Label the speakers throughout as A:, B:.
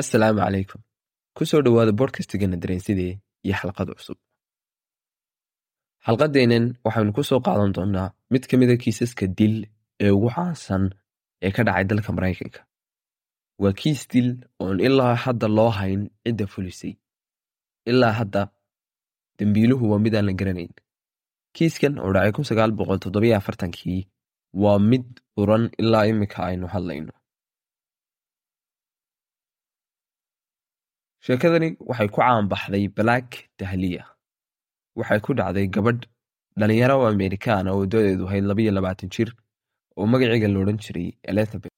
A: assalaamu calaykum ku soo dhowaada bodkastigana dareensidee iyo xalqad cusub. Xalqadeennan waxaynu ku soo qaadan doonnaa mid ka mida kiisaska dil ee ugu caansan ee ka dhacay dalka maraykanka. Waa kiis dil oon ilaa hadda loo hayn cidda fulisay. Ilaa hadda dembiiluhu waa mid aan la garanayn. Kiiskan oo dhacay kii waa mid furan ilaa iminka aynu hadlayno sheekadani waxay ku caanbaxday black dahliya waxay ku dhacday gabadh dhalinyaro oo amerikaan oo waddadeedu ahayd labaiyo labaatan jir oo magaceega loodhan jiray elizabeth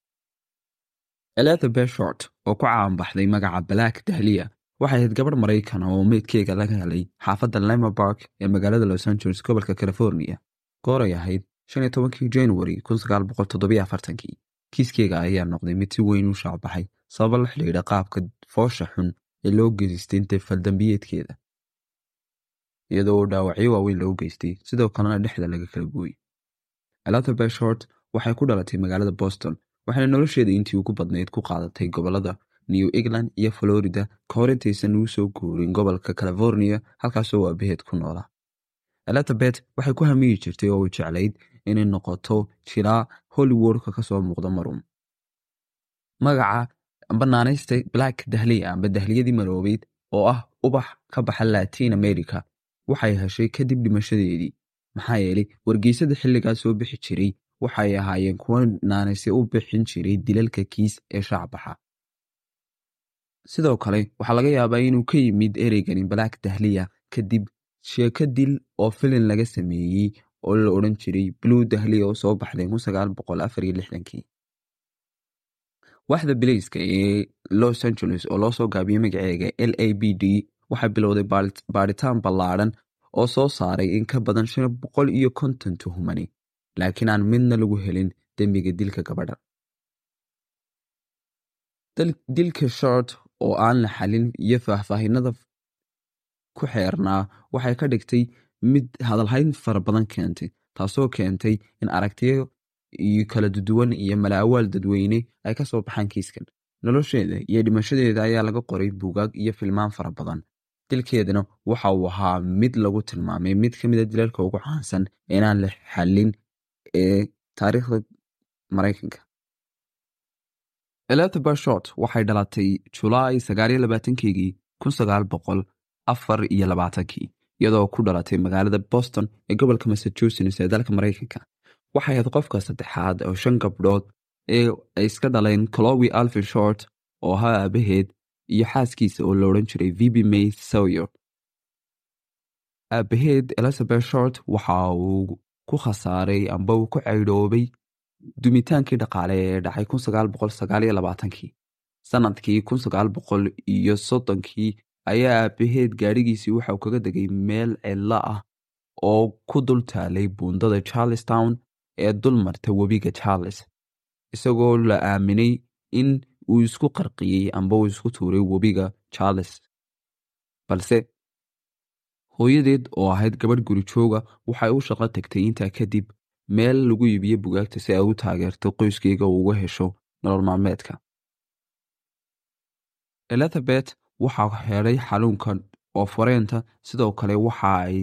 A: elizabeth short oo ku caanbaxday magaca black dahliya waxay ahayd gabadh maraykana oo meydkeega laga helay xaafadda lima bark ee magaalada los angeles gobolka california. Gooray ahayd shan iyo tobankii january kii kiiskeega ayaa noqday mid si weyn u shaacbaxay sababo la xidhiidha qaabka foosha xun ee loo geystay inta faldambiyeedkeeda iyadoo uu dhaawacyo waaweyn loo geystay. Sidoo kalena dhexda laga kala gooyey elizabeth short waxay ku dhalatay magaalada boston waxayna nolosheeda intii ugu badnayd ku qaadatay gobollada new england iyo florida ka hor intaysan uu soo guurin gobolka california halkaasoo aabaheed ku noolaa elizabeth waxay ku hamiyi jirtay oo u jeclayd inay noqoto jilaa hollywoodka ka soo muuqda marum magaca amba naanaysta black dahliya amba dahliyadii maroobeyd oo ah ubax ka baxa latin america waxay heshay kadib dhimashadeedii maxaa yeelay wargeysada xilligaa soo bixi jiray waxay ahaayeen kuwa naanayse u bixin jiray dilalka kiis ee shaacbaxa sidoo kale waxaa laga yaabaa inuu ka yimid ereygani black dahliya kadib sheeko dil oo filin laga sameeyey oo la odhan jiray blue dahliya oo soo baxday kii waxda bilayska ee los angeles oo loo soo gaabiyey magaceega l a b d waxay bilowday baadhitaan ballaadhan oo soo saaray in ka badan shan boqol iyo konton tuhumani laakiin aan midna lagu helin dembiga dilka gabadha. Dilka short oo aan la xalin iyo faahfaahinada ku xeernaa waxay ka dhigtay mid hadalhayn fara badan keentay taasoo keentay in aragtiyo iyo kala duwan iyo malaawaal dadweyne ay ka soo baxaan kiiskan. Nolosheeda iyo dhimashadeeda ayaa laga qoray buugaag iyo filmaan fara badan. Dilkeedana waxa uu ahaa mid lagu tilmaamay mid ka mida dilalka ugu caansan inaan la xallin ee taariikhda maraykanka. Elizabeth waxay dhalatay julaay keygii kii iyadoo ku dhalatay magaalada boston ee gobolka massachusetts ee dalka maraykanka waxay ahayd qofka saddexaad oo shan gabdhood ee ay iska dhaleen clowi alvin short oo ahaa aabaheed iyo xaaskiisa oo la odhan jiray vb may sawyer. Aabaheed elizabeth short waxa uu ku khasaaray amba uu ku caydhoobay dumitaankii dhaqaale ee dhacay kii sannadkii iyo soddonkii ayaa aabaheed gaadhigiisii waxauu kaga degay meel cidlo ah oo ku dul taalay buundada charlestown ee dul marta webiga charles isagoo la aaminay in uu isku qarqiyey amba uu isku tuuray webiga charles. Balse hooyadeed oo ahayd gabadh guri-jooga waxay u shaqo tagtay intaa kadib meel lagu iibiyo bugaagta si ay u taageerto qoyskeyga uu uga hesho nolol maalmeedka. Elizabeth waxaa helay xanuunka oofareenta sidoo kale waxa ay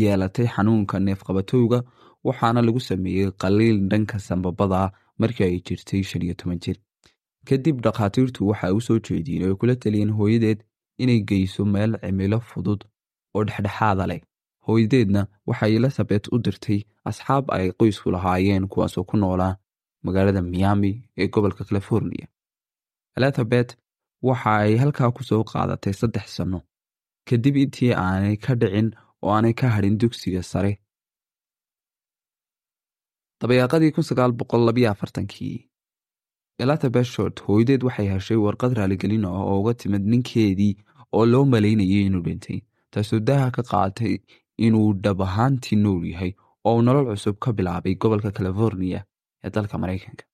A: yeelatay xanuunka neefqabatowga waxaana lagu sameeyey qaliil dhanka sambabada markii ay jirtay shan iyo toban jir. Kadib dhakhaatiirtu waxa u soo jeediyeen oo kula taliyeen hooyadeed inay geyso meel cimilo fudud oo dhexdhexaada leh. Hooyadeedna waxay elizabeth u dirtay asxaab ay qoysku lahaayeen kuwaasoo ku noolaa magaalada miami ee gobolka california. Elizabeth waxa ay halkaa ku soo qaadatay saddex sanno kadib intii aanay ka dhicin oo aanay ka hadhin dugsiga sare dabayaaqadii kii elizabeth short hooyadeed waxay heshay warqad raaligelin ah oo uga timid ninkeedii oo loo malaynayay inuu dhintay taasoo daha ka qaatay inuu dhab ahaantii nool yahay oo uu nolol cusub ka bilaabay gobolka california ee dalka maraykanka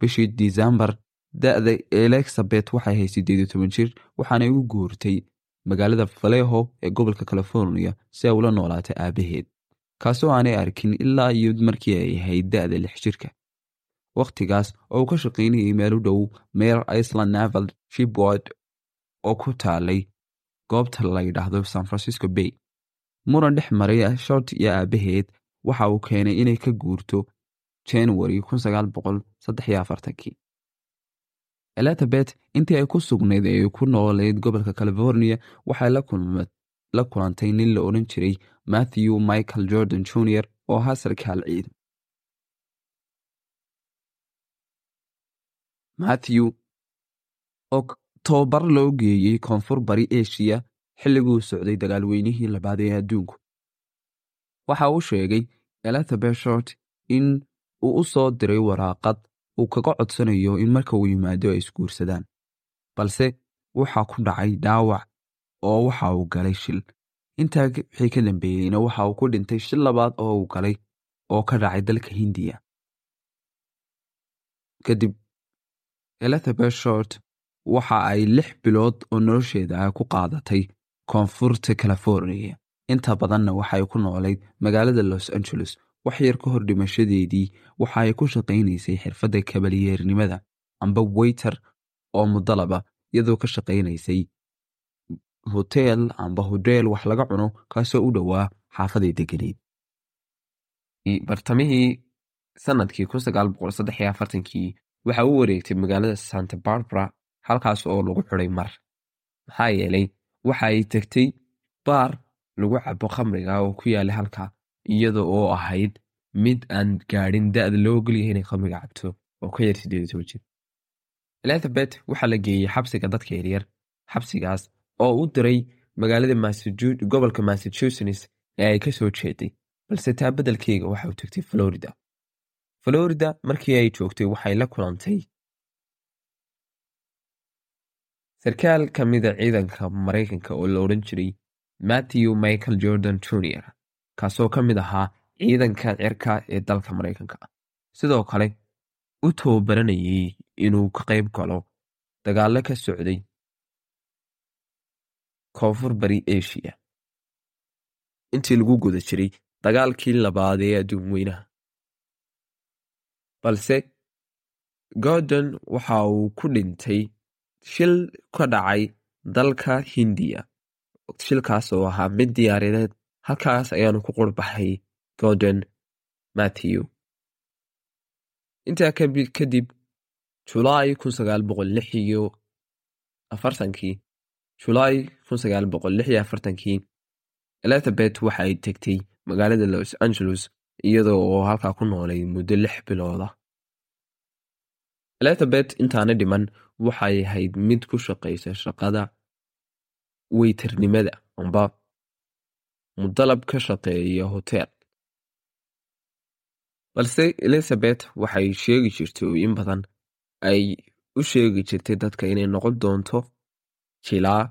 A: bishii disembar da-da elizabeth waxay ahayd siddeed iyo toban jir waxaanay u guurtay magaalada faleho ee gobolka california si ay ula noolaatay aabaheed kaasoo aanay arkin ilaa iyo markii ay ahayd da-da lix jirka.
B: Wakhtigaas oo uu ka shaqaynayay meel u dhow meer iceland naval shipward oo ku taalay goobta la yidhaahdo san francisco bay. Muran dhex maray short iyo aabaheed waxa uu keenay inay ka guurto january elizabeth intii ay ku sugnayd ee ku nooleyd gobolka california waxay la kulantay nin la odhan jiray matthew michael jordan jr oo ahaa sarkaal ciidan matthew oo tobabar loo geeyey koonfur bari eshiya xilliguu socday dagaalweynihii labaad ee adduunku. Waxa uu sheegay elizabeth short in uu u soo diray waraaqad uu kaga codsanayo in marka uu yimaado ay isguursadaan balse waxaa ku dhacay dhaawac oo waxa uu galay shil. Intaa wixii ka dambeeyeyna waxa uu ku dhintay shil labaad oo uu galay oo ka dhacay dalka hindiya. Kadib elizabeth short waxa ay lix bilood oo nolosheeda ah ku qaadatay koonfurta california. Inta badanna waxay ku noolayd magaalada los angeles wax yar ka hor dhimashadeedii waxa ay ku shaqaynaysay xirfadda kabaliyeernimada amba weyter oo mudalaba iyadoo ka shaqaynaysay hoteel amba hodheel wax laga cuno kaasoo u dhowaa xaafaday deganeyd
A: bartamihii sannadkii kii waxa uu wareegtay magaalada santa barbara halkaas oo lagu xiday mar. Maxaa yeelay waxa ay tegtay baar lagu cabo khamriga oo ku yaalay halka iyada oo ahayd mid aan gaadhin da'da loo ogolyahay inay khamriga cabto oo ka yar sideed soo jir. Elizabeth waxaa la geeyey xabsiga dadka yaryar. Xabsigaas oo u diray magaalada gobolka massachusetts ee ay ka soo jeeday balse taa beddelkeyga waxa uu tegtay florida. Florida markii ay joogtay waxay la kulantay sarkaal ka mida ciidanka maraykanka oo la odhan jiray matthew michael jordan jr kaasoo ka mid ahaa ciidanka cirka ee dalka maraykanka sidoo kale u tababaranayay inuu ka qayb galo dagaallo ka socday koonfur bari eshiya intii lagu guda jiray dagaalkii labaad ee adduun weynaha. Balse gordon waxa uu ku dhintay shil ka dhacay dalka hindiya. Shilkaas oo ahaa mid diyaarineed halkaas ayaanu ku qurbaxay gordon matthew. Intaa kadib julaay iyo afartankii julaay kii elizabeth waxa ay tegtay magaalada los angeles iyadoo oo halkaa ku noolay muddo lix bilooda. Elizabeth intaana dhiman waxay ahayd mid ku shaqaysa shaqada weytarnimada amba mudalab ka shaqeeya hotel. Balse elizabeth waxay sheegi jirtay in badan ay u sheegi jirtay dadka inay noqon doonto jilaa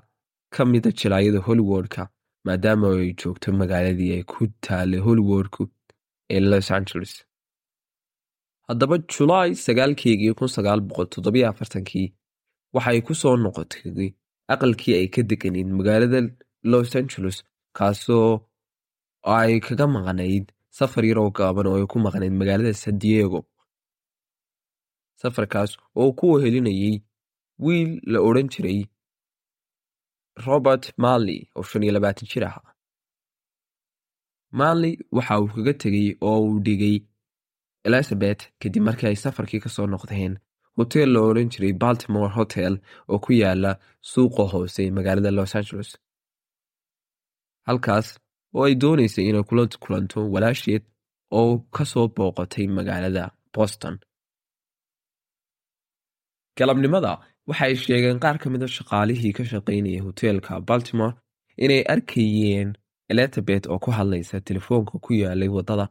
A: ka mida jilaayada hollywoodka maadaama ay joogto magaaladii ay ku taalay hollywoodku ee los angeles. Haddaba julaay sagaalkeygii kii waxay ku soo noqotay aqalkii ay ka deganeyd magaalada los angeles kaasoo ay kaga maqnayd safar yaroo gaaban oo ay ku maqnayd magaalada san diego. Safarkaas oo ku wehelinayay wiil la odhan jiray robert marley oo shan iyo labaatan jir ahaa marley waxa uu kaga tegey oo uu dhigay elizabeth kadib markii ay safarkii ka soo noqdeen hotel la odhan jiray baltimore hotel oo ku yaalla suuqa hoose magaalada los angeles. Halkaas oo ay doonaysay inay kula kulanto walaasheed oo ka soo booqatay magaalada boston. Galabnimada waxay sheegeen qaar ka mida shaqaalihii ka shaqaynaya hoteelka baltimore inay arkayeen elizabeth oo ku hadlaysa telefoonka ku yaalay waddada.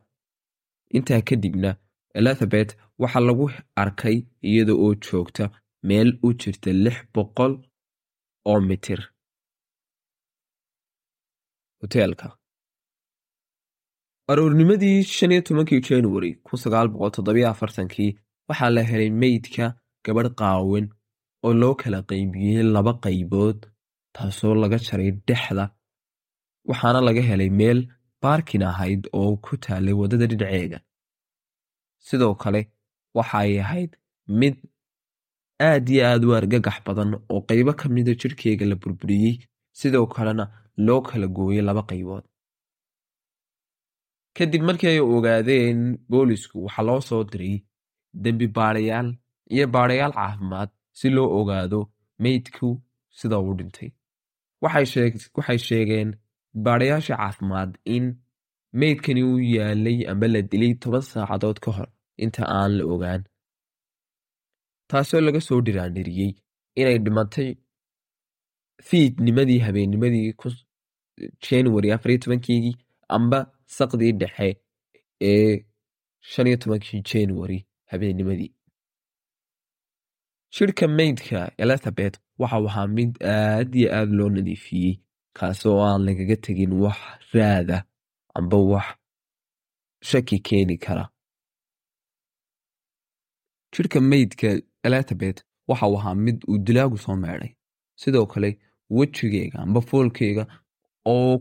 A: Intaa kadibna elizabeth waxaa lagu arkay iyada oo joogta meel u jirta lix boqol oo mitir. Hoteelka. Aroornimadii shan iyo tobankii january kii waxaa la helay meydka gabadh qaawan oo loo kala qaybiyey laba qaybood taasoo laga jaray dhexda waxaana laga helay meel baarkin ahayd oo ku taalay waddada dhinaceega. Sidoo kale waxay ahayd mid aad iyo aad u argagax badan oo qaybo ka mida jidhkeega la burburiyey sidoo kalena loo kala gooyey laba qaybood. Kadib markii ay ogaadeen boolisku waxaa loo soo diray dembi baadhayaal iyo baadhayaal caafimaad si loo ogaado meydku sida uu dhintay. Waxay sheegeen baadhayaasha caafimaad in meydkani uu yaalay amba la dilay toban saacadood ka hor inta aan la ogaan. Taasoo laga soo dhiraandhiriyey inay dhimatay fiidnimadii habeennimadii january afariyo tobankeygii amba saqdii dhexe ee shaniyo tobankii january habeennimadii shirhka meydka elizabeth waxau ahaa mid aad iyo aad loo nadiifiyey kaasoo aan lagaga tegin wax raada amba wax shaki keeni kara. Jidhka meydka elizabeth waxau ahaa mid uu dilaagu soo meedhay sidoo kale wejigeega amba foolkeega oo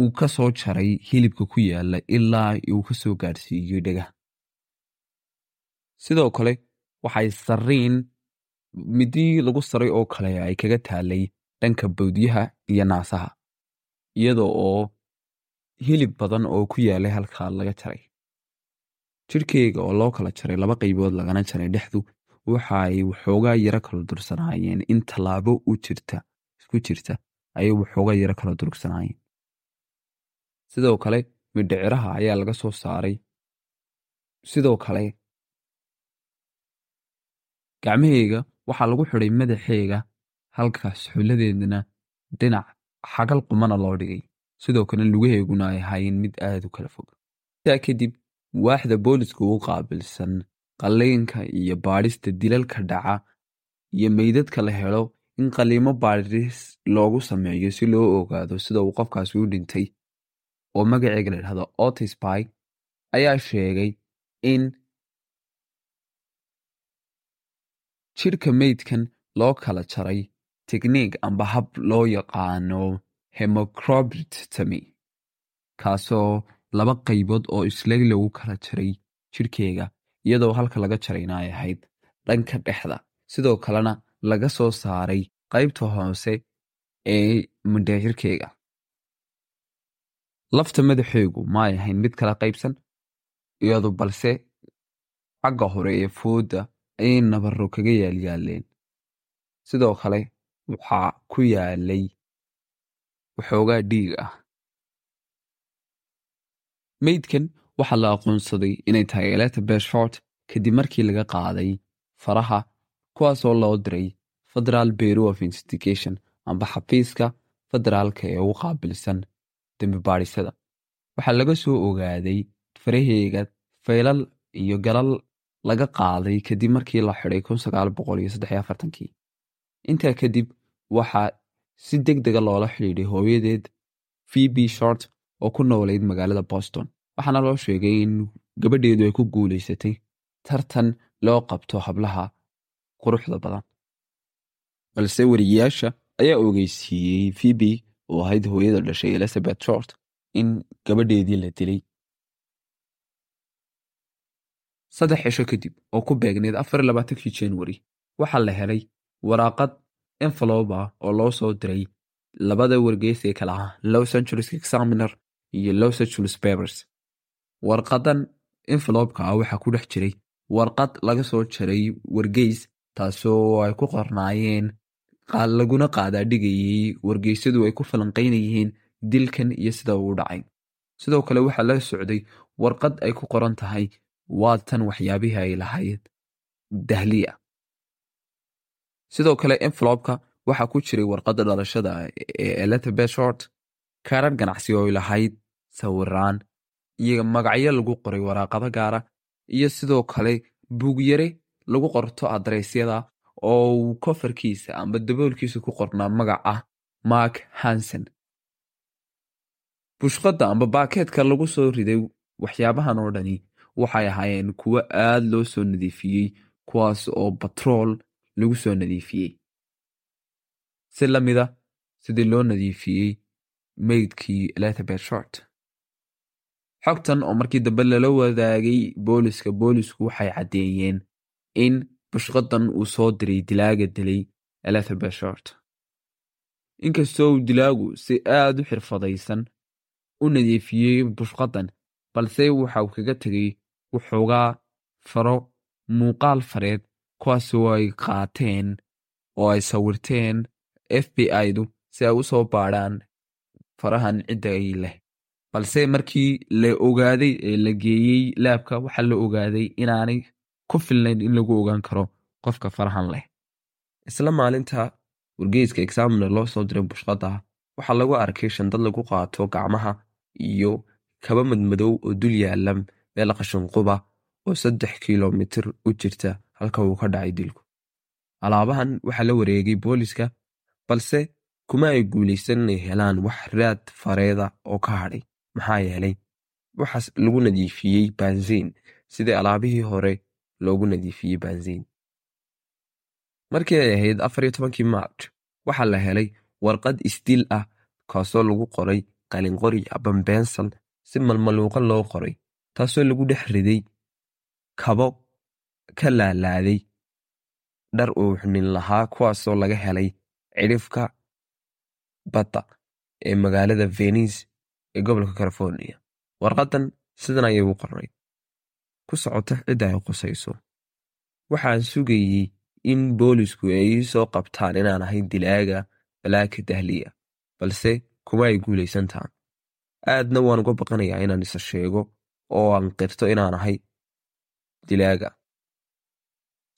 A: uu ka soo jaray hilibka ku yaalla ilaa uu ka soo gaadhsiiyey dhagaha sidoo kale waxay sariin midii lagu saray oo kale ay kaga taalay dhanka bawdyaha iyo naasaha iyada oo hilib badan oo ku yaalay halkaa laga jaray. Jidhkeyga oo loo kala jaray laba qaybood lagana jaray dhexdu waxaay waxoogaa yaro kala dursanaayeen. In tallaabo u jirta isku jirta ayay waxoogaa yaro kala durugsanaayeen sidoo kale midhiciraha ayaa laga soo saaray. Sidoo kale gacmaheyga waxaa lagu xidhay madaxeega halkaas xulladeedana dhinac xagal qumana loo dhigay. Sidoo kale lugaheyguna ay ahaayeen mid aad u kala fog. Intaa kadib waaxda booliska u qaabilsan qalliinka iyo baadhista dilalka dhaca iyo meydadka la helo in qaliimo baadhis loogu sameeyo si loo ogaado sida uu qofkaasi u dhintay. Oo magaceega la dhahdo otisby ayaa sheegay in jidhka meydkan loo kala jaray tekniik amba hab loo yaqaano hemocrobitamy kaasoo laba qaybood oo isleg lagu kala jaray jidhkeega iyadoo halka laga jarayna ay ahayd dhanka dhexda. Sidoo kalena laga soo saaray qaybta hoose ee mindhicirkeyga lafta madaxeegu ma ay ahayn mid kala qaybsan iyadu balse xagga hore ee foodda ayay nabaro kaga yaalyaaleen sidoo kale waxaa ku yaalay waxoogaa dhiig ah. Meydkan waxaa la aqoonsaday inay tahay elizabeth short kadib markii laga qaaday faraha kuwaasoo loo diray federal bureau of investigation amba xafiiska federaalka ee ugu qaabilsan dembibaadhisada waxaa laga soo ogaaday faraheega faylal iyo galal laga qaaday kadib markii la xidhay kii intaa kadib waxaa si deg dega loola xidhiidhay hooyadeed phoebe short oo ku noolayd magaalada boston. Waxaana loo sheegay in gabadheedu ay ku guulaysatay tartan loo qabto hablaha quruxda badan. Balse weriyayaasha ayaa ogeysiiyey phoebe oo ahayd hooyada dhashay elizabeth short in gabadheedii la dilay saddex cisho kadib oo ku beegneed afarlabaatankii january waxaa la helay waraaqad enveloba oo loo soo diray labada wargeys ee kala ah los angeles examiner iyo los angeles papers. Warqadan envelobka ah waxaa ku dhex jiray warqad laga soo jaray wargeys taasoo ay ku qornaayeen laguna qaadaadhigayey wargeysyadu ay ku falanqaynayeen dilkan iyo sida uu dhacay. Sidoo kale waxaa la socday warqad ay ku qoran tahay waa tan waxyaabihii ay lahayd dahliya. Sidoo kale envelobka waxaa ku jiray warqadda dhalashada ee elizabeth short kaarar ganacsi oo ay lahayd sawiraan iyo magacyo lagu qoray waraaqado gaara iyo sidoo kale buugyare lagu qorto adreysyada oo uu kofarkiisa amba daboolkiisa ku qornaa magac ah mark hansen. Bushqadda amba baakeedka lagu soo riday waxyaabahan oo dhani waxay ahaayeen kuwo aad loo soo nadiifiyey kuwaas oo batrool lagu soo nadiifiyey. Si la mida sidii loo nadiifiyey meydkii elizabeth short.
B: Xogtan oo markii dambe lala wadaagay booliska boolisku waxay caddeeyeen in bushqadan uu soo diray dilaaga dilay elizabeth short. Inkastoo uu dilaagu si aad u xirfadaysan u nadiifiyey bushqadan balse waxa uu kaga tegay wuxuugaa faro muuqaal fareed kuwaasoo ay qaateen oo ay sawirteen f b i-du si ay u soo baadhaan farahan cidda ay leh. Balse markii la ogaaday ee la geeyey laabka waxaa la ogaaday inaanay ku filnayn in lagu ogaan karo qofka farahan leh.
A: Isla maalinta wargeyska examiner loo soo diray bushqada waxaa lagu arkay shandad lagu qaato gacmaha iyo kaba madmadow oo dul yaalla meel qashinquba oo saddex kilomitir u jirta halka uu ka dhacay dilku. Alaabahan waxaa la wareegay booliska balse kuma ay guulaysan inay helaan wax raad fareeda oo ka hadhay. Maxaa yeelay waxaas lagu nadiifiyey banziin sidii alaabihii hore loogu nadiifiyey banziin markii ay ahayd afar iyo tobankii march waxaa la helay warqad isdil ah kaasoo lagu qoray qalinqori abambensal si malmaluuqa loo qoray taasoo lagu dhex riday kabo ka laalaaday dhar uu xunin lahaa kuwaasoo laga helay cidhifka badda ee magaalada venice ee gobolka california. Warqadan sidan ayay u qornay ku socota cidda ay qusayso. Waxaan sugayey in boolisku ay ii soo qabtaan inaan ahay dilaaga balaaka dahliya balse kuma ay guulaysantaan. Aadna waan uga baqanayaa inaan isa sheego oo aan qirto inaan ahay dilaaga.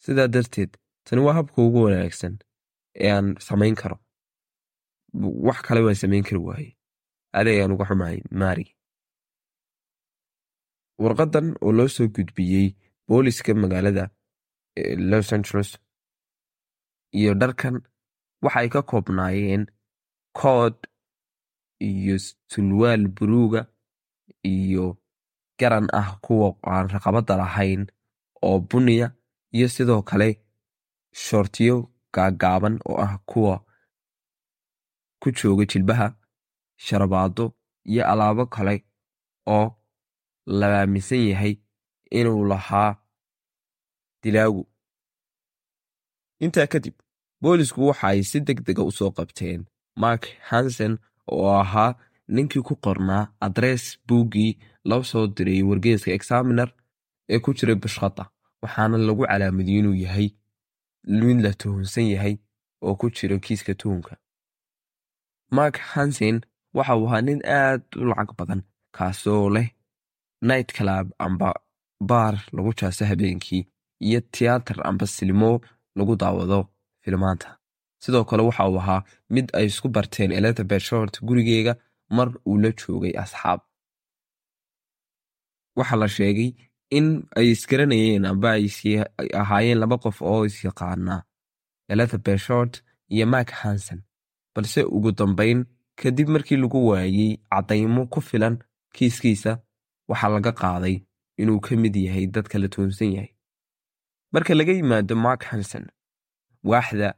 A: Sidaa darteed tani waa habka ugu wanaagsan ee aan samayn karo. Wax kale waan samayn kari waaye adeeg aan uga xumahay mari warqadan oo loo soo gudbiyey booliska magaalada los angeles iyo dharkan waxay ka koobnaayeen kood iyo sulwaal buruuga iyo garan ah kuwa aan raqabadda lahayn oo buniya iyo sidoo kale shoortiyo gaagaaban oo ah kuwa ku jooga jilbaha sharabaado iyo alaabo kale oo la aaminsan yahay inuu lahaa dilaagu. Intaa kadib boolisku waxa ay si deg dega u soo qabteen mark hansen oo ahaa ninkii ku qornaa adrees buuggii loo soo diray wargeeska examiner ee ku jiray bushqada waxaana lagu calaamadiyey inuu yahay mid la tuhunsan yahay oo ku jira kiiska tuhunka. Mark hansen waxa uu ahaa nin aad u lacag badan kaasoo leh night club amba baar lagu jaaso habeenkii iyo tiyaatar amba silimo lagu daawado filmaanta. Sidoo kale waxa uu ahaa mid ay isku barteen elizabeth short gurigeega mar uu la joogay asxaab waxaa la sheegay in ay isgaranayeen amba ay ahaayeen laba qof oo isyaqaanaa elizabeth short iyo mark hansen. Balse ugu dambayn kadib markii lagu waayey caddaymo ku filan kiiskiisa waxaa laga qaaday inuu ka mid yahay dadka la toonsan yahay. Marka laga yimaado mark hansen waaxda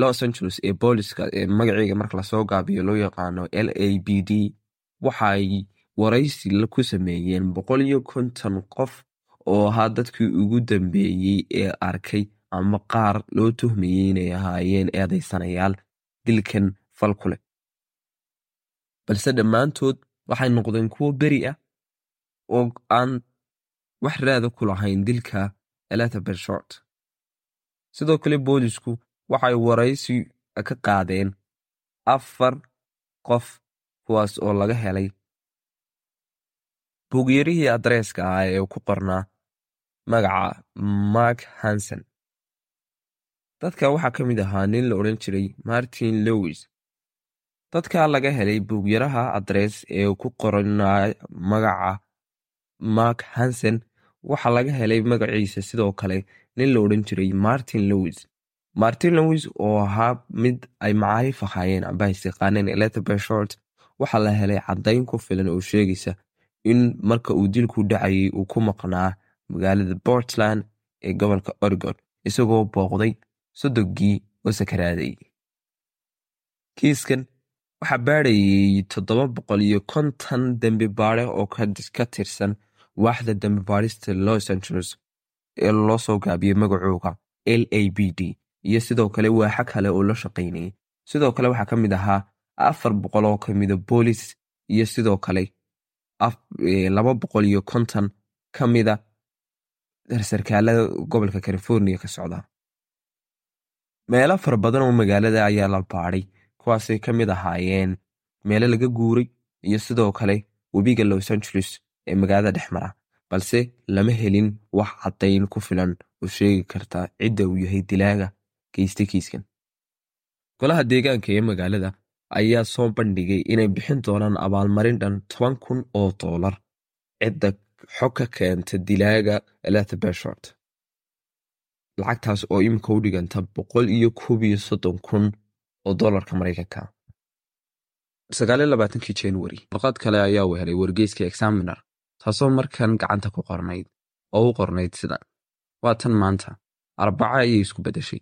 A: los angeles ee booliska ee magaceega marka la soo gaabiyo loo yaqaano l a b d waxaay waraysi ku sameeyeen boqol iyo konton qof oo ahaa dadkii ugu dambeeyey ee arkay ama qaar loo tuhmayey inay ahaayeen eedaysanayaal dilkan fal ku leh balse dhammaantood waxay noqdeen kuwo beri ah oo aan wax raada ku lahayn dilka elizabeth short sidoo kale boolisku waxay waraysi ka qaadeen afar qof kuwaas oo laga helay buugyarihii adreeska ah ee ku qornaa magaca mark hansen dadka waxaa ka mid ahaa nin la odhan jiray martin lewis dadka laga helay buugyaraha adrees ee ku qornaa magaca mark hansen waxaa laga helay magaciisa sidoo kale nin la odhan jiray martin lewis martin lewis oo ahaa mid ay macaarif ahaayeen amba isyaqaaneen elizabeth short waxaa la helay caddayn ku filan oo sheegaysa in marka uu dilku dhacayay uu ku maqnaa magaalada portland ee gobolka oregon isagoo booqday sodogii oo sakaraaday kiiskan waxaa baadhayay toddoba boqol iyo konton dembi baade oo ka tirsan waaxda dembi baadhista los angeles ee loo soo gaabiyey magacooga l a b d iyo sidoo kale waaxo kale oo la shaqaynayay. Sidoo kale waxaa ka mid ahaa afar boqol oo kamida boolis iyo sidoo kale laba boqol iyo konton ka mida sarkaalada gobolka california ka socda. Meelo fara badan oo magaalada ayaa la baadhay kuwaasay ka mid ahaayeen meelo laga guuray iyo sidoo kale webiga los angeles ee magaalada dhex mara balse lama helin wax caddayn ku filan oo sheegi karta cidda uu yahay dilaaga geystay kiiskan. Golaha deegaanka ee magaalada ayaa soo bandhigay inay bixin doonaan abaalmarin dhan toban kun oo doolar cidda xog ka keenta dilaaga elizabethshort lacagtaas oo imika u dhiganta boqol iyo koob iyo soddon kun oo doolarka maraykanka.
B: Sagaaliyo labaatankii january warqad kale ayaa uu helay wargeyska examiner taasoo markan gacanta ku qornayd oo u qornayd sidan waa tan maanta arbaca ayay isku beddeshay.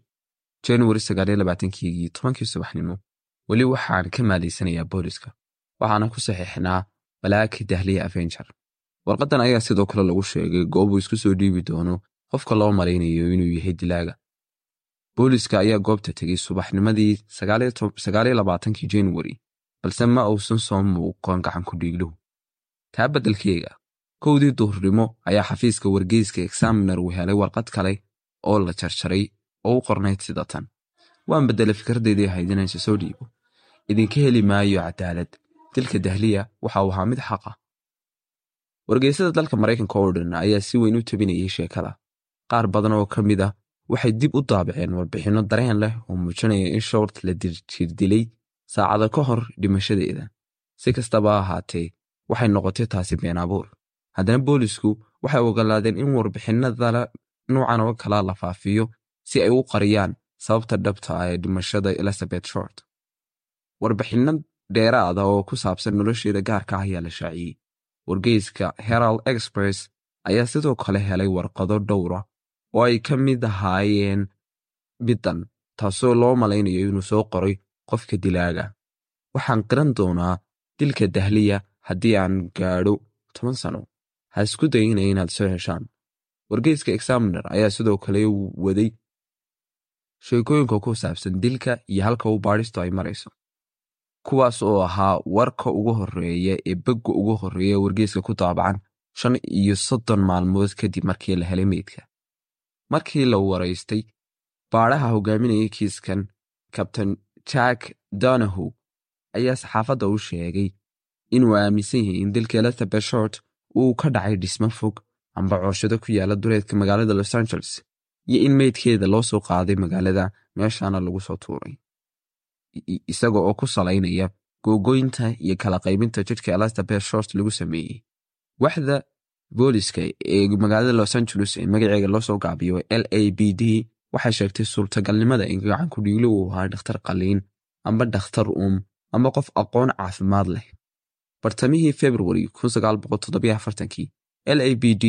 B: January sagaaliyo labaatankiigii tobankii subaxnimo weli waxaan ka maadaysanayaa booliska waxaana ku saxiixnaa balaaki dahliya avenger. Warqaddan ayaa sidoo kale lagu sheegay goobuu isku soo dhiibi doono qofka loo malaynayo inuu yahay dilaaga. Booliska ayaa goobta tegey subaxnimadii sagaaliyo labaatankii january balse ma uusan soo muuqan gacan ku dhiigluhu taa beddelkeega kowdii duhurnimo ayaa xafiiska wargeyska examiner uu helay warqad kale oo la jarjaray oo u qornayd sida tan waan beddelay fikradeedii ahayd inayse soo dhiibo idinka heli maayo cadaalad. Dilka dahliya waxa uu ahaa mid xaqa. Wargeysada dalka maraykanka oo dhan ayaa si weyn u tabinayay sheekada. Qaar badan oo ka mid ah waxay dib u daabaceen warbixinno dareen leh oo muujinaya in short la jirdilay saacado ka hor dhimashadeeda si kastaba ahaatee waxay noqotay taasi been abuur. Haddana boolisku waxay ogolaadeen in warbixinada nuucan oo kala la faafiyo si ay u qariyaan sababta dhabta ah ee dhimashada elizabeth short warbixinno dheeraada oo ku saabsan nolosheeda gaarka ah ayaa la shaaciyey wargeyska herald express ayaa sidoo kale helay warqado dhowra oo ay ka mid ahaayeen middan taasoo loo malaynayo inuu soo qoray qofka dilaaga. Waxaan qiran doonaa dilka dahliya haddii aan gaadho toban sano. Ha isku dayina inaad soo heshaan. Wargeyska examiner ayaa sidoo kale waday sheekooyinka ku saabsan dilka iyo halka uu baadhistu ay marayso kuwaas oo ahaa warka ugu horreeya ee begga ugu horreeya wargeyska ku daabacan shan iyo soddon maalmood kadib markii la helay meydka. Markii la waraystay baadhaha hogaaminaya kiiskan kabtain jack donahow ayaa saxaafadda u sheegay inuu aaminsan yahay in dilka elizabeth short uu ka dhacay dhismo fog amba cooshado ku yaalla dureedka magaalada los angeles iyo in meydkeeda loo soo qaaday magaalada meeshaana lagu soo tuuray isaga oo ku salaynaya googoynta iyo kala qaybinta jidhka elizabeth short lagu sameeyey. Waxda booliska ee magaalada los angeles ee magaceega loo soo gaabiyo l a b d waxay sheegtay suurtagalnimada in gacan kudhiiglo uu ahaa dhakhtar qaliin amba dhakhtar uum amba qof aqoon caafimaad leh. Bartamihii februari l a b d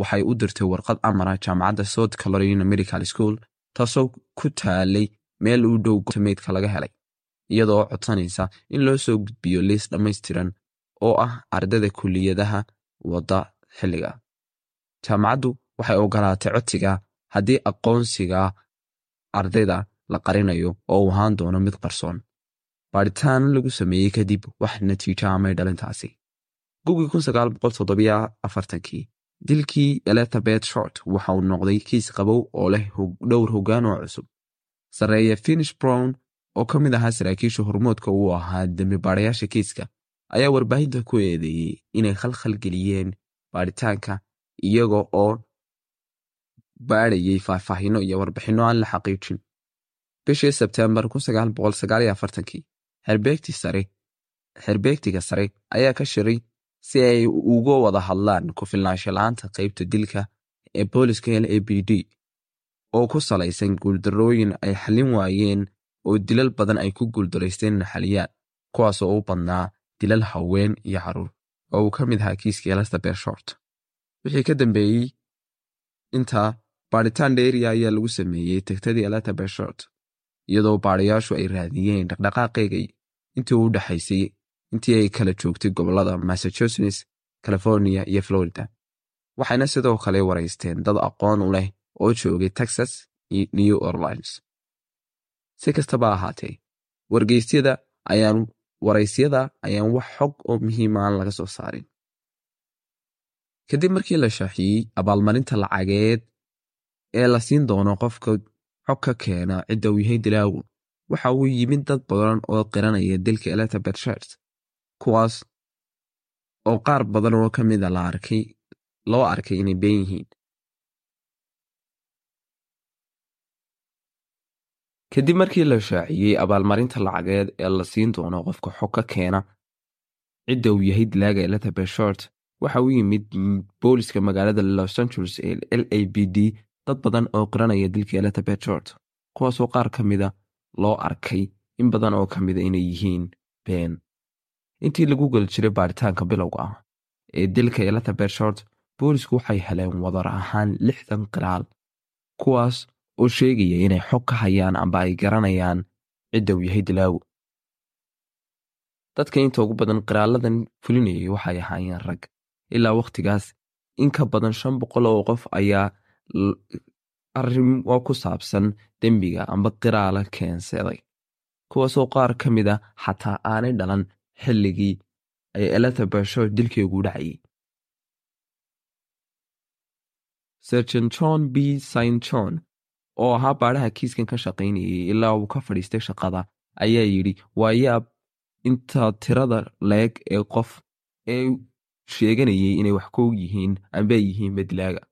B: waxay u dirtay warqad amara jaamacadda south carolina medical school taasoo ku taalay meel u dhow meydka laga helay iyadoo codsanaysa in loo soo gudbiyo liis dhammaystiran oo ah ardayda kuliyadaha wadda xilliga. Jaamacaddu waxay ogolaatay codsiga haddii aqoonsiga ardayda la qarinayo oo uu ahaan doono mid qarsoon. Baadhitaano lagu sameeyey kadib wax natiijo amay dhalintaasi gugii kii dilkii elizabeth short waxa uu noqday kiis qabow oo leh dhowr hoggaan oo cusub. Sarreeya finish brown oo ka mid ahaa saraakiisha hormoodka uu ahaa dembi baadhayaasha kiiska ayaa warbaahinta ku eedeeyey inay khalkhal geliyeen baadhitaanka iyaga oo baadhayay faahfaahinno iyo warbixinno aan la xaqiijin. Bishii sebtembar xerbeegtiga sare ayaa ka shiray si ay uga wada hadlaan ku filnaansho qaybta dilka ee booliska l a b d oo ku salaysan guuldarrooyin ay xallin waayeen oo dilal badan ay ku guuldaraysteen in xaliyaan kuwaasoo u badnaa dilal haween iyo carruur oo uu ka mid ahaa kiiskii elizabeth short. Wixii ka dambeeyey intaa baadhitaan dheeriya ayaa lagu sameeyey tegtadii elizabeth short iyadoo baadhayaashu ay raadiyeen dhaqdhaqaaqeega intii u dhexaysay intii ay kala joogtay gobollada massachusetts california iyo florida waxayna sidoo kale waraysteen dad aqoon u leh oo joogay texas iyo new orleans si kastaba ahaatee. Wargeysyada ayaan waraysyada ayaan wax xog oo muhiima aan laga soo saarin. Kadib markii la shaaciyey abaalmarinta lacageed ee la siin doono qofka xog ka keena cidda uu yahay dilaagu waxa uu yimid dad badan oo qiranaya dilka elizabeth shers kuwaas oo qaar badan oo ka mida la arkay loo arkay inay been yihiin kadib markii la shaaciyey abaalmarinta lacageed ee la siin doono qofka xog ka keena cidda uu yahay dilaaga elizabeth short waxa uu yimid booliska magaalada los angeles ee l a b d dad badan oo qiranaya dilka elizabeth short kuwaasoo qaar ka mida loo arkay in badan oo ka mida inay yihiin been. Intii lagu geli jiray baaritaanka bilowga ah ee dilka elizabeth short boolisku waxay heleen wadar ahaan lixdan qiraal kuwaas oo sheegaya inay xog ka hayaan amba ay garanayaan cidda yahay dilaagu dadka inta ugu badan qiraaladan fulinayay waxay ahaayeen rag ilaa wakhtigaas in ka badan shan boqol oo qof ayaa arrimo ku saabsan dembiga amba qiraala keensaday kuwaasoo qaar ka mid a xataa aanay dhalan xilligii ay elizabeth short dilkeegu dhacayay. Serjan john b. St john oo ahaa baadhaha kiiskan ka shaqaynayay ilaa uu ka fadhiistay shaqada ayaa yidhi. Waa yaab inta tirada leeg ee qof ee sheeganayay inay wax koog yihiin amba yihiin badilaaga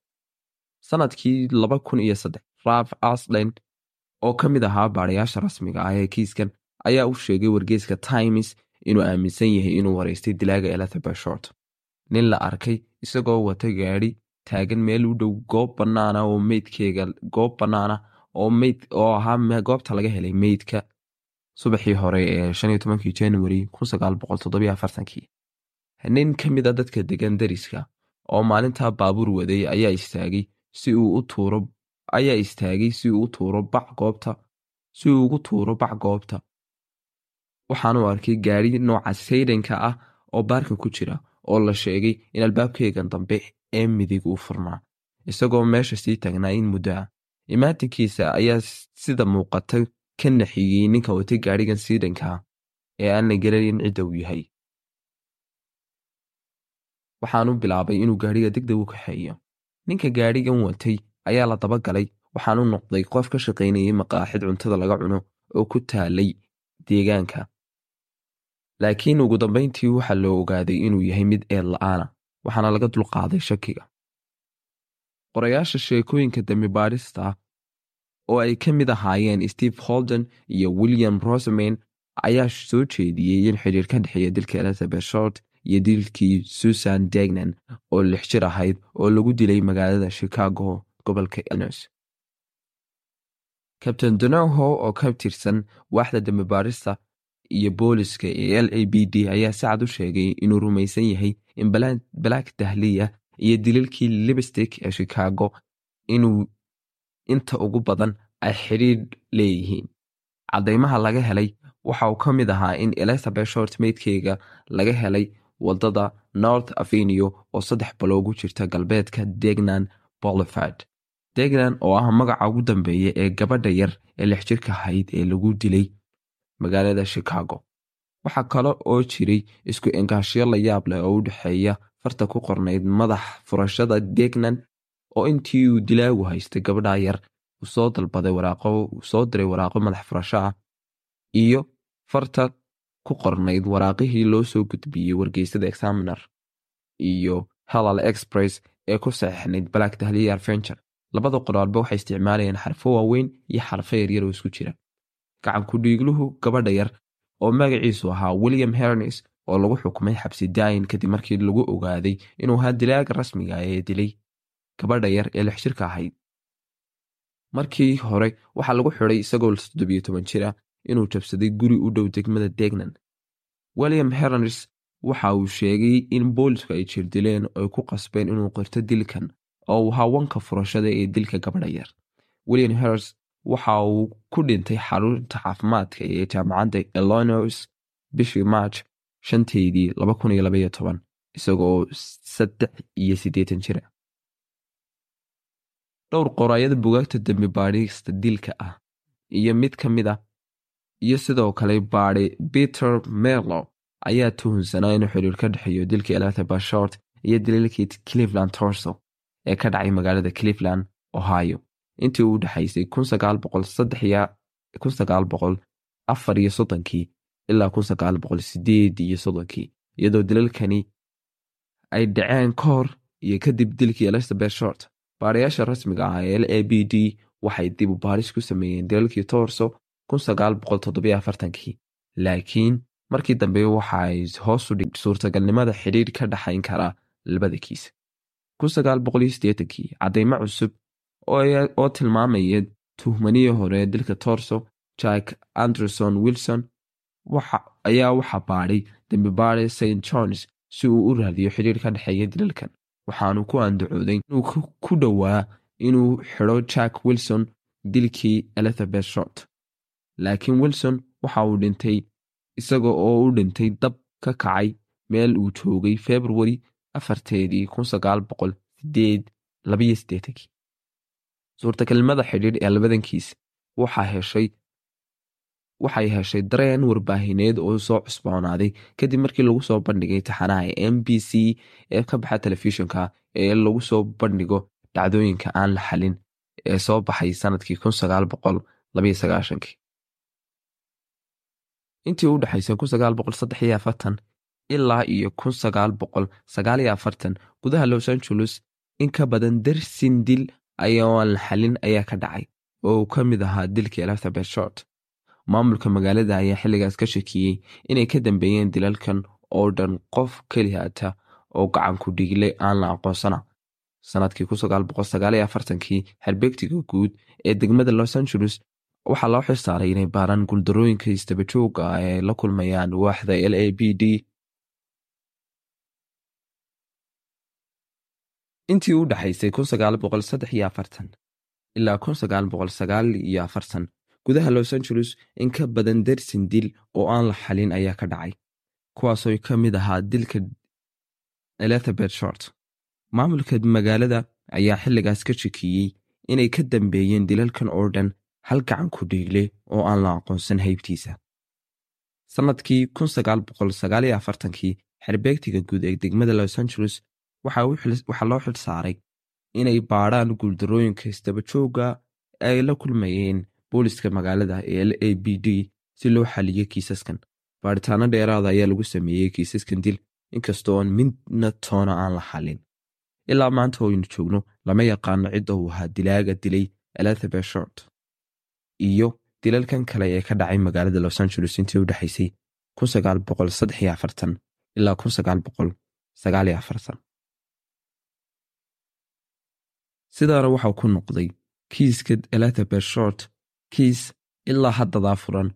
B: sannadkii laba kun iyo saddex raf aslen oo ka mid ahaa baadhayaasha rasmiga ah ee kiiskan ayaa u sheegay wargeeska times inuu aaminsan yahay inuu waraystay dilaaga elizabeth short. Nin la arkay isagoo wata gaadhi taagan meel u dhow goob bannaana oo meydkeega goob bannaana oo meyd oo ahaa goobta laga helay meydka subaxii hore ee shan iyo tobankii january kun sagaal boqol toddobiyo afartankii. Nin ka mid a dadka degan dariska oo maalintaa baabuur waday ayaa istaagay si uu u tuuro ayaa istaagay si uu u tuuro bac goobta si uu ugu tuuro bac goobta. Waxaanu arkay gaadhi nooca saydanka ah oo baarka ku jira oo la sheegay in albaabkeegan dambe ee midig uu furnaa isagoo meesha sii taagnaa in muddo ah. Imaatinkiisa ayaa sida muuqata ka naxiyey ninka watay gaadhigan siidankaa ee aan la gelanayn cidda uu yahay. Waxaanu bilaabay inuu gaadhiga degdeg u kaxeeyo. Ninka gaadhigan watay ayaa la dabagalay waxaanu noqday qof ka shaqaynayay maqaaxid cuntada laga cuno oo ku taalay deegaanka. Laakiin ugu dambayntii waxaa loo ogaaday inuu yahay mid eed la'aana waxaana laga dulqaaday shakiga. Qorayaasha sheekooyinka dembi baadhista oo ay ka mid ahaayeen steve holden iyo william roseman ayaa soo jeediyey in xidhiir ka dhexeeya dilka elizabeth short iyo dilkii susan degnan oo lix jir ahayd oo lagu dilay magaalada chicago gobolka illinois. Kabtain donoho oo ka tirsan waaxda dembi iyo booliska ee l a b d ayaa si cad u sheegay inuu rumaysan yahay in black dahliya iyo dilalkii libstik ee chicago inuu inta ugu badan ay xidhiidh leeyihiin. Caddaymaha laga helay waxa uu ka mid ahaa in elizabeth short meydkeyga laga helay waddada north avenue oo saddex baloogu jirta galbeedka degnan bolivard degnan oo ah magaca ugu dambeeya ee gabadha yar ee lix jirka ahayd ee lagu dilay magaalada chicago. Waxaa kale oo jiray isku engaashyo la yaab leh oo u dhexeeya farta ku qornayd madax furashada degnan oo intii uu dilaagu haystay gabadha yar uu soo dalbaday waraaqo uu diray waraaqo madax furasho ah iyo farta ku qornayd waraaqihii loo soo gudbiyey wargeysada examiner iyo halal express ee ku saxeixnayd black dahliya labada qoraalba waxay isticmaalayeen xarfo waaweyn iyo xarfo yaryar oo isku jira gacankudhiigluhu gabadha yar oo magaciisu ahaa william hernis oo lagu xukumay xabsi daayin kadib markii lagu ogaaday inuu ahaa dilaaga rasmiga ee dilay gabadha yar ee lix jirka ahayd. Markii hore waxaa lagu xidhay isagoo toddobiyo toban jir ah inuu jabsaday guri u dhow degmada degnan. William hernis waxa uu sheegay in boolisku ay jirdileen oo ay ku qasbeen inuu qirto dilkan oo uu ahaa wanka furashada ee dilka gabadha yar. William hers waxa uu ku dhintay xarunta caafimaadka ee jaamacadda illinois bishii march shanteedii isagoo saddex iyo siddeetan jira. Dhowr qoraayada bugaagta dembi baadhista dilka ah iyo mid ka mid ah iyo sidoo kale baadhi peter merlo ayaa tuhunsanaa inuu xiriir ka dhexeeyo dilkii elizabeth short iyo daliilkii cleveland torso ee ka dhacay magaalada cleveland ohio intii u dhexaysay ilaa iyadoo dilalkani ay dhaceen ka iyo kadib dilkii elizabeth short baadhayaasha rasmiga ah ee l a b d waxay dib u baadhis ku sameeyeen dilalkii torso kii laakiin markii dambe waxa ay hoos u dhig suurtagalnimada xidhiir ka dhexayn karaa labada kiis kii caddaymo cusub oo tilmaamaya tuhmanihii hore dilka torso jack anderson wilson ayaa waxa baadhay dembibaade st johns si uu u raadiyo xidhiir ka dhexeeya dilalkan waxaanu ku andacooday inuu ku dhowaa inuu xidho jack wilson dilkii elizabeth short laakiin wilson waxa uu dhintay isaga oo u dhintay dab ka kacay meel uu joogay februari afarteedii suurtagalnimada xidhiidh ee labadankiis waxay heshay dareen warbaahineed oo soo cusboonaaday. Kadib markii lagu soo bandhigay taxanaha m b c ee ka baxa telefishinka ee lagu soo bandhigo dhacdooyinka aan la xalin ee soo baxay sannadkii intii u dhexaysay ilaa iyo gudaha los angeles in ka badan darsin dil ayaan xalin ayaa ka dhacay oo uu ka mid ahaa dilkii elizabeth short. Maamulka magaalada ayaa xilligaas ka shakiyey inay ka dambeeyeen dilalkan oo dhan qof kelihata oo gacanku dhigle aan la aqoonsana. Sanadkii kii xerbeegtiga guud ee degmada los angeles waxaa loo xilsaaray inay baaraan guuldarooyinka istabajooga ay la kulmayaan waaxda l a b d intii u dhexaysay ilaa gudaha los angeles in ka badan darsin dil oo aan la xalin ayaa ka dhacay kuwaasoo ka mid ahaa dilka elizabeth short. Maamulka magaalada ayaa xilligaas ka shakiyey inay ka dambeeyeen dilalkan oo dhan hal gacan ku dhiigle oo aan la aqoonsan haybtiisa. Sannadkii kii xerbeegtiga guud ee degmada los angeles waxaa loo xil saaray inay baadhaan guuldarooyinka istabajooga ay la kulmayeen booliska magaalada ee l a b d si loo xaliyo kiisaskan. Baadhitaano dheeraada ayaa lagu sameeyey kiisaskan dil inkastoon midna toona aan la xalin ilaa maanta oynu joogno lama yaqaano cidda uu ahaa dilaaga dilay elizabeth short iyo dilalkan kale ee ka dhacay magaalada los angeles intii u dhexaysay ilaa sidaana waxaa ku noqday kiiska elizabeth short kiis ilaa haddadaa furan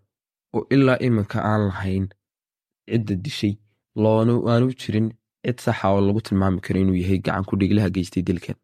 B: oo ilaa iminka aan lahayn cidda dishay loona aanu jirin cid saxa oo lagu tilmaami karo inuu yahay gacan ku dhiglaha geystay dilkan